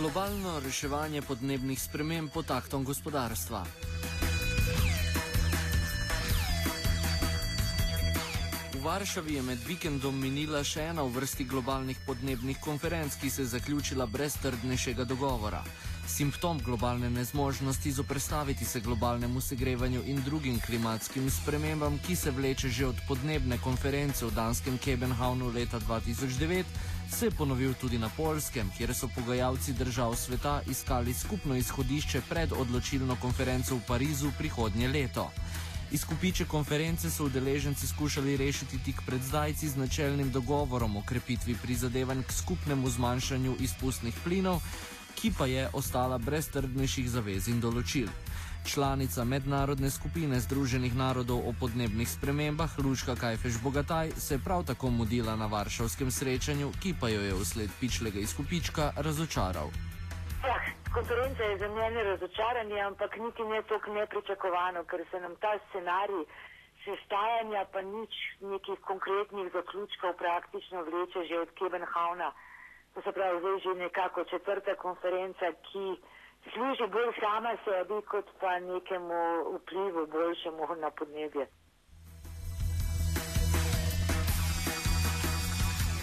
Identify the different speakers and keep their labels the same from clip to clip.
Speaker 1: Globalno reševanje podnebnih sprememb pod aktom gospodarstva. V Varšavi je med vikendom minila še ena v vrsti globalnih podnebnih konferenc, ki se je zaključila brez trdnejšega dogovora. Simptom globalne nezmožnosti zoprstaviti se globalnemu segrevanju in drugim klimatskim spremembam, ki se vleče že od podnebne konference v danskem Kebenhavnu leta 2009, se je ponovil tudi na Polskem, kjer so pogajalci držav sveta iskali skupno izhodišče pred odločilno konferenco v Parizu prihodnje leto. Izkupiče konference so udeleženci skušali rešiti tik pred zdajci z načelnim dogovorom o krepitvi prizadevanj k skupnemu zmanjšanju izpustnih plinov, ki pa je ostala brez trdnejših zavez in določil. Članica mednarodne skupine Združenih narodov o podnebnih spremembah Luška Kajfeš Bogataj se je prav tako mudila na varšavskem srečanju, ki pa jo je vsled pičlega izkupička razočaral.
Speaker 2: Ja, konferenca je za mene razočaranje, ampak niti ne tako nepričakovano, ker se nam ta scenarij sestajanja pa nič nekih konkretnih zaključkov praktično vleče že od Kebenhavna. To se pravi, zdaj že nekako četrta konferenca, ki služi bolj sama sebi, kot pa nekemu vplivu boljšemu na podnebje.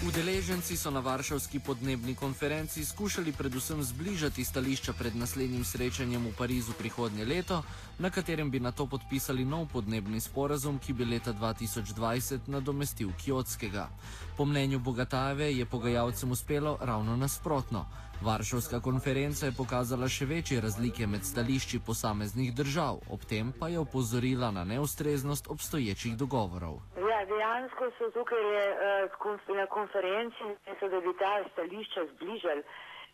Speaker 1: Udeleženci so na Varšavski podnebni konferenci skušali predvsem zbližati stališča pred naslednjim srečanjem v Parizu prihodnje leto, na katerem bi na to podpisali nov podnebni sporazum, ki bi leta 2020 nadomestil Kjotskega. Po mnenju Bogatajeve je pogajalcem uspelo ravno nasprotno. Varšavska konferenca je pokazala še večje razlike med stališči posameznih držav, ob tem pa je opozorila na neustreznost obstoječih dogovorov.
Speaker 2: Ja, dejansko so tukaj uh, na konferenci, da bi ta stališča zbližali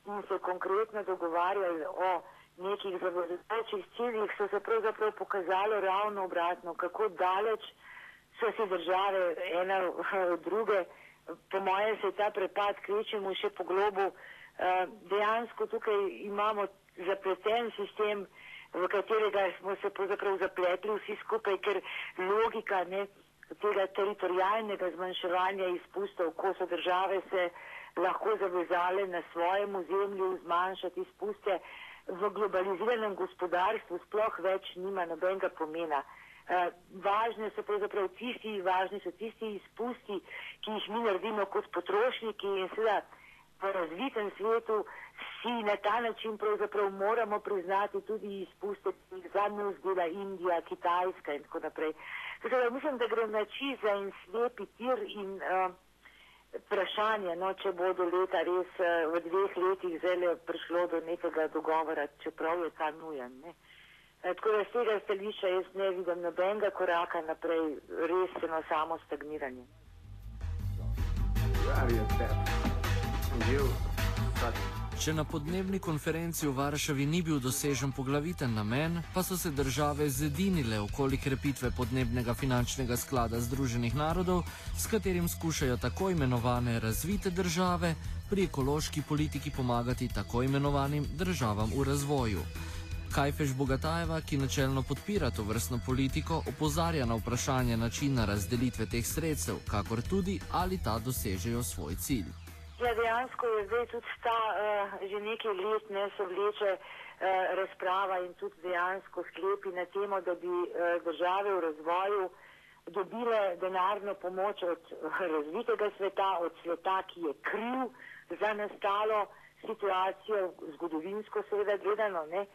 Speaker 2: in se konkretno dogovarjali o nekih zavezujočih ciljih, so se pravzaprav pokazalo ravno obratno, kako daleč so si države ena od druge. Po mojem se je ta prepad kvečemu še po globu. Eh, dejansko tukaj imamo zapleten sistem, v katerega smo se pravzaprav zapletli vsi skupaj, ker logika ne, tega teritorijalnega zmanjševanja izpustov, ko so države se lahko zavezale na svojem ozemlju zmanjšati izpuste, v globaliziranem gospodarstvu sploh več nima nobenega pomena. Uh, važne so pravzaprav tisti, važni so tisti izpusti, ki jih mi naredimo kot potrošniki in seveda v razvitem svetu si na ta način pravzaprav moramo priznati tudi izpuste, ki jih zadnjo vzgela Indija, Kitajska in tako naprej. Zdaj, mislim, da gre na čiza in slepi tir in uh, vprašanje, no, če bo do leta res uh, v dveh letih zelo prišlo do nekega dogovora, čeprav je ta nujen. Ne. Tako da z tega stališča jaz ne vidim nobenega koraka naprej, res eno samo stagniranje.
Speaker 1: Če na podnebni konferenci v Varšavi ni bil dosežen poglaviten namen, pa so se države zedinile okoli krepitve podnebnega finančnega sklada Združenih narodov, s katerim skušajo tako imenovane razvite države pri ekološki politiki pomagati tako imenovanim državam v razvoju. Kajfeš Bogatajeva, ki načelno podpira to vrstno politiko, opozarja na vprašanje načina razdelitve teh sredstev, kakor tudi ali ta dosežejo svoj cilj.
Speaker 2: Ja, dejansko je zdaj tudi ta uh, že nekaj let ne se vleče uh, razprava in tudi dejansko sklepi na temo, da bi uh, države v razvoju dobile denarno pomoč od uh, razvitega sveta, od sveta, ki je kriv za nastalo situacijo, zgodovinsko seveda gledano. Ne.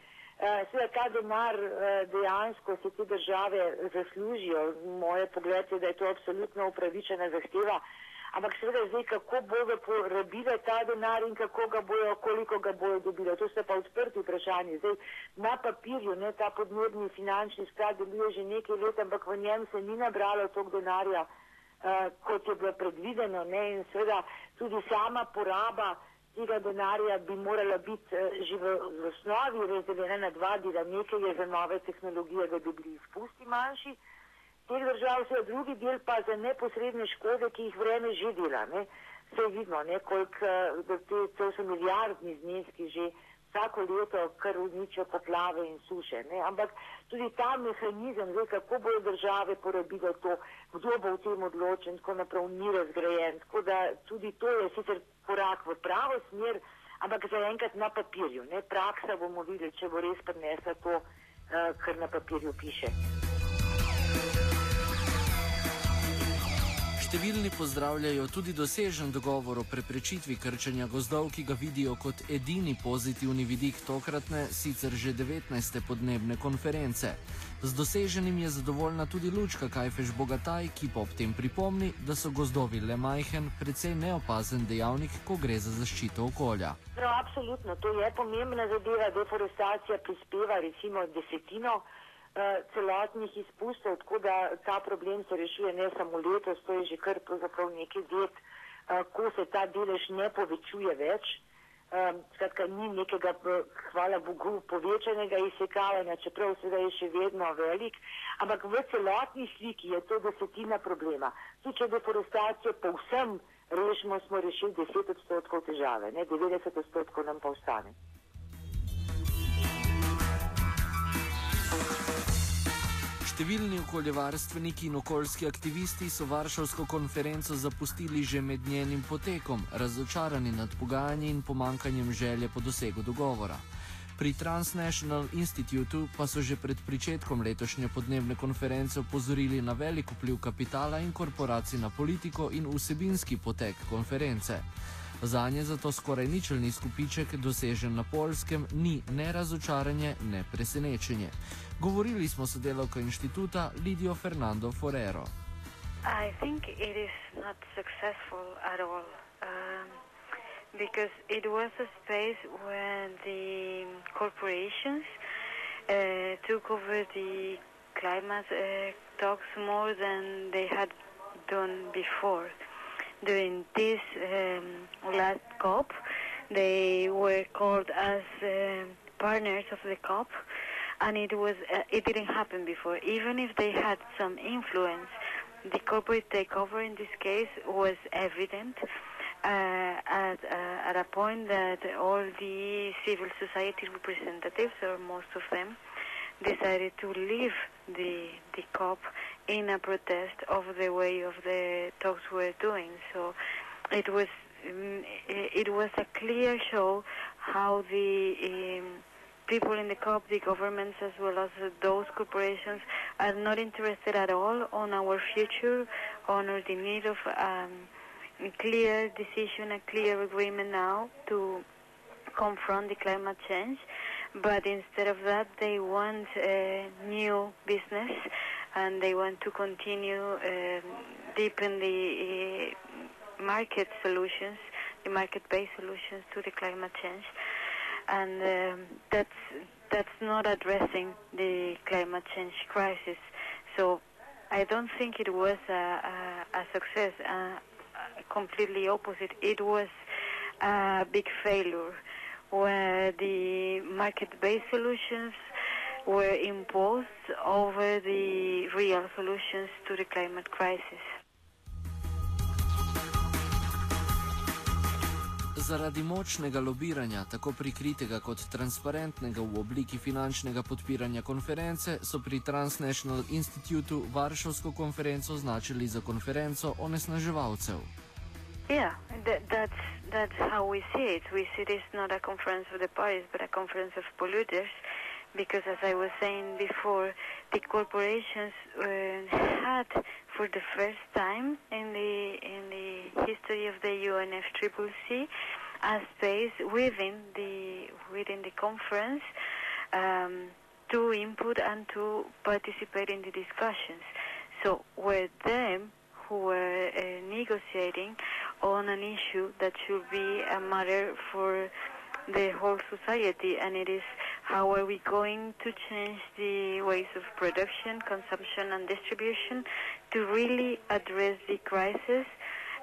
Speaker 2: Seveda ta denar dejansko se te države zaslužijo. Moje pogled je, da je to absolutno upravičena zahteva ampak seveda zdaj, kako bodo porabile ta denar in kako ga bojo, koliko ga bojo dobile. To so pa odprti vprašanji. Zdaj, na papirju ne, ta podnebni finančni sklad deluje že nekaj let, ampak v njem se ni nabralo toliko denarja, uh, kot je bilo predvideno. Ne, in seveda tudi sama poraba tega denarja bi morala biti uh, že v, v osnovi razdeljena na dva dela. Nekaj je za nove tehnologije, da bi bili izpusti manjši teh držav, vse drugi del pa za neposredne škode, ki jih vreme že dela. Ne. Vse vidno, koliko te, to so milijardni zneski že vsako leto, kar uničijo poplave in suše. Ne. Ampak tudi ta mehanizem, zdaj, kako bodo države porabile to, kdo bo v tem odločen, tako naprej ni razgrajen. Tako da tudi to je sicer korak v pravo smer, ampak zaenkrat na papirju. Ne? Praksa bomo videli, če bo res prinesla to, uh, kar na papirju piše.
Speaker 1: Številni pozdravljajo tudi dosežen dogovor o preprečitvi krčenja gozdov, ki ga vidijo kot edini pozitivni vidik tokratne, sicer že 19. podnebne konference. Z doseženim je zadovoljna tudi Lučka Kajfeš Bogataj, ki pa ob tem pripomni, da so gozdovi le majhen, precej neopazen dejavnik, ko gre za zaščito okolja.
Speaker 2: Prav, absolutno, to je pomembna zadeva, deforestacija prispeva recimo desetino. Eh, celotnih izpustov, tako da ta problem se rešuje ne samo letos, to je že kar pravzaprav nekaj let, uh, ko se ta delež ne povečuje več. Um, skratka, ni nekega, hvala Bogu, povečanega izsekavanja, čeprav seveda je še vedno velik, ampak v celotni sliki je to desetina problema. Tudi če deforestacijo povsem rešimo, smo rešili 10 odstotkov težave, ne 90 odstotkov nam pa ostane.
Speaker 1: Številni okoljevarstveniki in okoljski aktivisti so Varšavsko konferenco zapustili že med njenim potekom, razočarani nad pogajanji in pomankanjem želje po dosegu dogovora. Pri Transnational Institutu pa so že pred pričetkom letošnje podnebne konference opozorili na velik vpliv kapitala in korporacij na politiko in vsebinski potek konference. Za nje zato skoraj ničelni skupiček dosežen na polskem ni ne razočaranje, ne presenečenje. Govorili smo s sodelavko inštituta Lidijo Fernando Forero.
Speaker 3: I think it is not successful at all um, because it was a space when the corporations uh, took over the climate uh, talks more than they had done before. During this um, last COP. They were called as uh, partners of the COP, and it was uh, it didn't happen before. Even if they had some influence, the corporate takeover in this case was evident. Uh, at, uh, at a point that all the civil society representatives, or most of them, decided to leave the the COP in a protest of the way of the talks were doing. So it was um, it was a clear show how the um, people in the COP, the governments as well as those corporations are not interested at all on our future, on the need of um, a clear decision, a clear agreement now to confront the climate change. But instead of that, they want a new business and they want to continue deepen the uh, market solutions, the market-based solutions to the climate change, and um, that's that's not addressing the climate change crisis. So I don't think it was a, a, a success. Uh, completely opposite. It was a big failure where the market-based solutions were imposed over the real solutions to the climate crisis.
Speaker 1: Zaradi močnega lobiranja, tako prikritega kot transparentnega v obliki finančnega podpiranja konference, so pri Transnational Institutu Varšavsko konferenco označili za konferenco onesnaževalcev.
Speaker 3: Yeah, that, that's, that's how we see it. We see this not a conference of the parties, but a conference of polluters. Because as I was saying before, the corporations uh, had for the first time in the in the history of the UNFCCC a space within the within the conference um, to input and to participate in the discussions. So were them who were uh, negotiating on an issue that should be a matter for the whole society, and it is how are we going to change the ways of production, consumption, and distribution to really address the crisis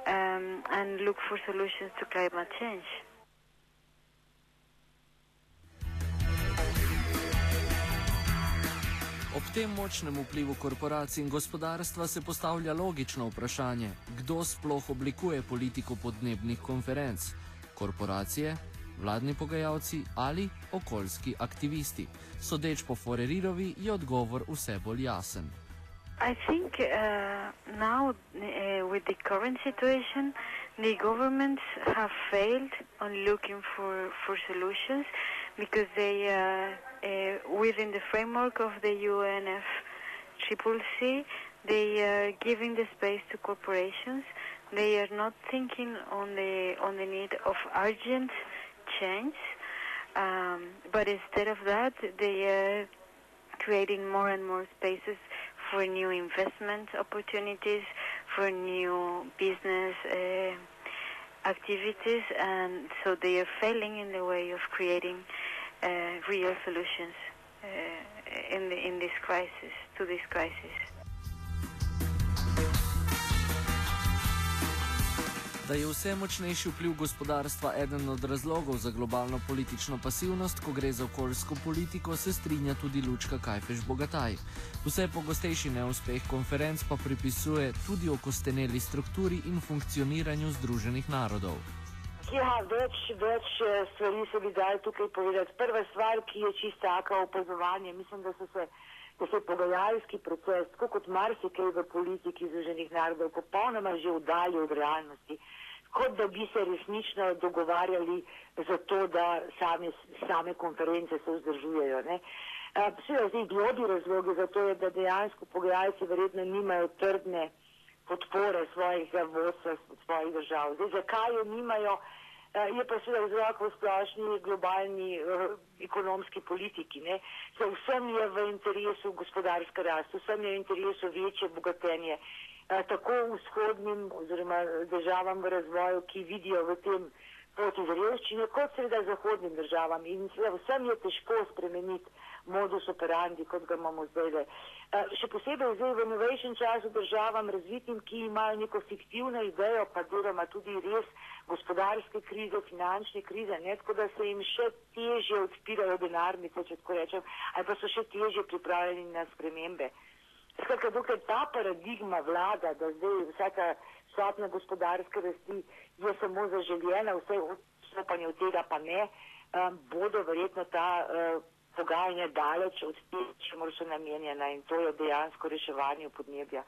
Speaker 3: um, and look for solutions to climate change.
Speaker 1: Ob tem močnem vplivu korporacij in gospodarstva se postavlja logično vprašanje, kdo sploh oblikuje politiko podnebnih konferenc? Korporacije, vladni pogajalci ali okoljski aktivisti. Sodeč po Forerirovi je odgovor vse bolj jasen.
Speaker 3: I think uh, now, uh, with the current situation, the governments have failed on looking for, for solutions because they, uh, uh, within the framework of the UNFCCC, they are giving the space to corporations. They are not thinking on the on the need of urgent change, um, but instead of that, they are creating more and more spaces for new investment opportunities, for new business uh, activities, and so they are failing in the way of creating uh, real solutions uh, in the, in this crisis to this crisis.
Speaker 1: Da je vse močnejši vpliv gospodarstva eden od razlogov za globalno politično pasivnost, ko gre za okoljsko politiko, se strinja tudi Lučka Kajfeš Bogataj. Vse pogostejši neuspeh konferenc pa pripisuje tudi okosteneli strukturi in funkcioniranju Združenih narodov.
Speaker 2: Ja, več, več eh, stvari se bi dali tukaj povedati. Prva stvar, ki je čista taka opazovanje, mislim, da so se da se pogajalski proces, tako kot marsikaj v politiki Združenih narodov, popolnoma že vdalji od realnosti, kot da bi se resnično dogovarjali za to, da same, same konference se vzdržujejo. Seveda, zdaj globi razlogi za to je, da dejansko pogajalci verjetno nimajo trdne podpore svojih vodstva, svojih držav. Zdaj, zakaj jo nimajo? Eh, je pa seveda vzrok v splošni globalni uh, ekonomski politiki. Ne. So vsem je v interesu gospodarska rast, vsem je v interesu večje bogatenje, uh, tako vzhodnim oziroma državam v razvoju, ki vidijo v tem poti z revščine, kot seveda zahodnim državam. In seveda vsem je težko spremeniti modus operandi, kot ga imamo zdaj. Le. Eh, še posebej zdaj v novejšem času državam razvitim, ki imajo neko fiktivno idejo, pa deloma tudi res gospodarske krize, finančne krize, ne, tako da se jim še težje odpirajo denarnice, če tako rečem, ali pa so še težje pripravljeni na spremembe. Skratka, dokaj ta paradigma vlada, da zdaj vsaka stopna gospodarske rasti je samo zaželjena, vse odstopanje od tega pa ne, um, bodo verjetno ta uh, pogajanja daleč od tega, čemu so namenjena in to je dejansko reševanje podnebja.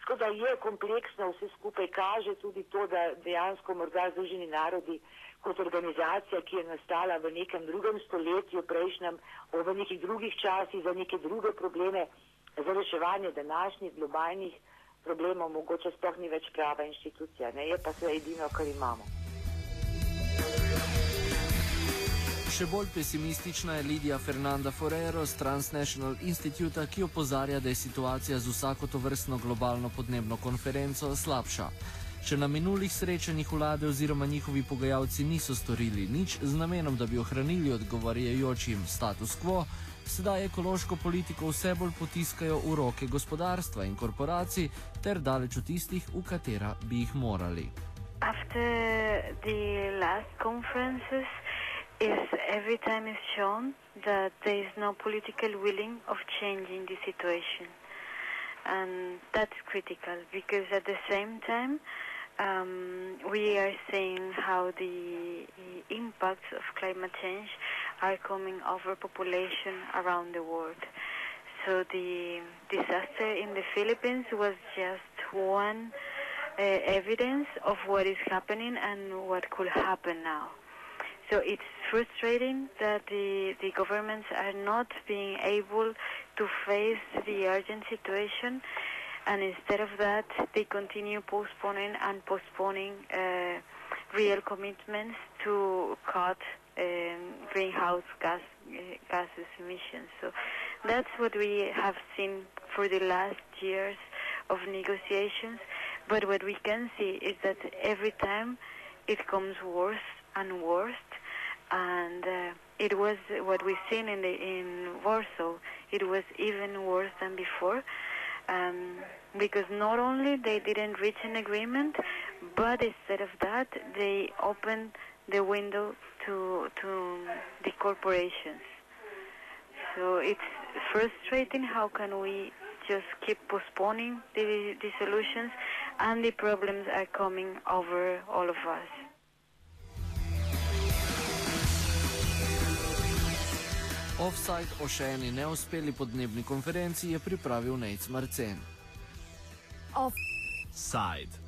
Speaker 2: Tako da je kompleksno vse skupaj, kaže tudi to, da dejansko morda Združeni narodi kot organizacija, ki je nastala v nekem drugem stoletju, prejšnjem, v nekih drugih časih, za neke druge probleme, za reševanje današnjih globalnih problemov, mogoče sploh ni več prava inštitucija, ne? je pa se edino, kar imamo.
Speaker 1: Še bolj pesimistična je Lidija Fernanda Forero z Transnational Institute, ki opozarja, da je situacija z vsako to vrstno globalno podnebno konferenco slabša. Če na minulih srečanjih vlade oziroma njihovi pogajalci niso storili nič z namenom, da bi ohranili odgovarjajočim status quo, sedaj ekološko politiko vse bolj potiskajo v roke gospodarstva in korporacij ter daleč od tistih, v katera bi jih morali.
Speaker 3: After the last conferences, is every time is shown that there is no political willing of changing the situation. And that's critical because at the same time, um, we are seeing how the impacts of climate change are coming over population around the world. So the disaster in the Philippines was just one uh, evidence of what is happening and what could happen now. So it's frustrating that the, the governments are not being able to face the urgent situation, and instead of that, they continue postponing and postponing uh, real commitments to cut um, greenhouse gas uh, gases emissions. So that's what we have seen for the last years of negotiations. But what we can see is that every time it comes worse and worse and uh, it was what we've seen in the in Warsaw. It was even worse than before, um, because not only they didn't reach an agreement, but instead of that, they opened the window to to the corporations. So it's frustrating. How can we just keep postponing the, the solutions, and the problems are coming over all of us.
Speaker 1: Offside o še eni neuspeli podnebni konferenci je pripravil Nec Marcen.
Speaker 4: Offside.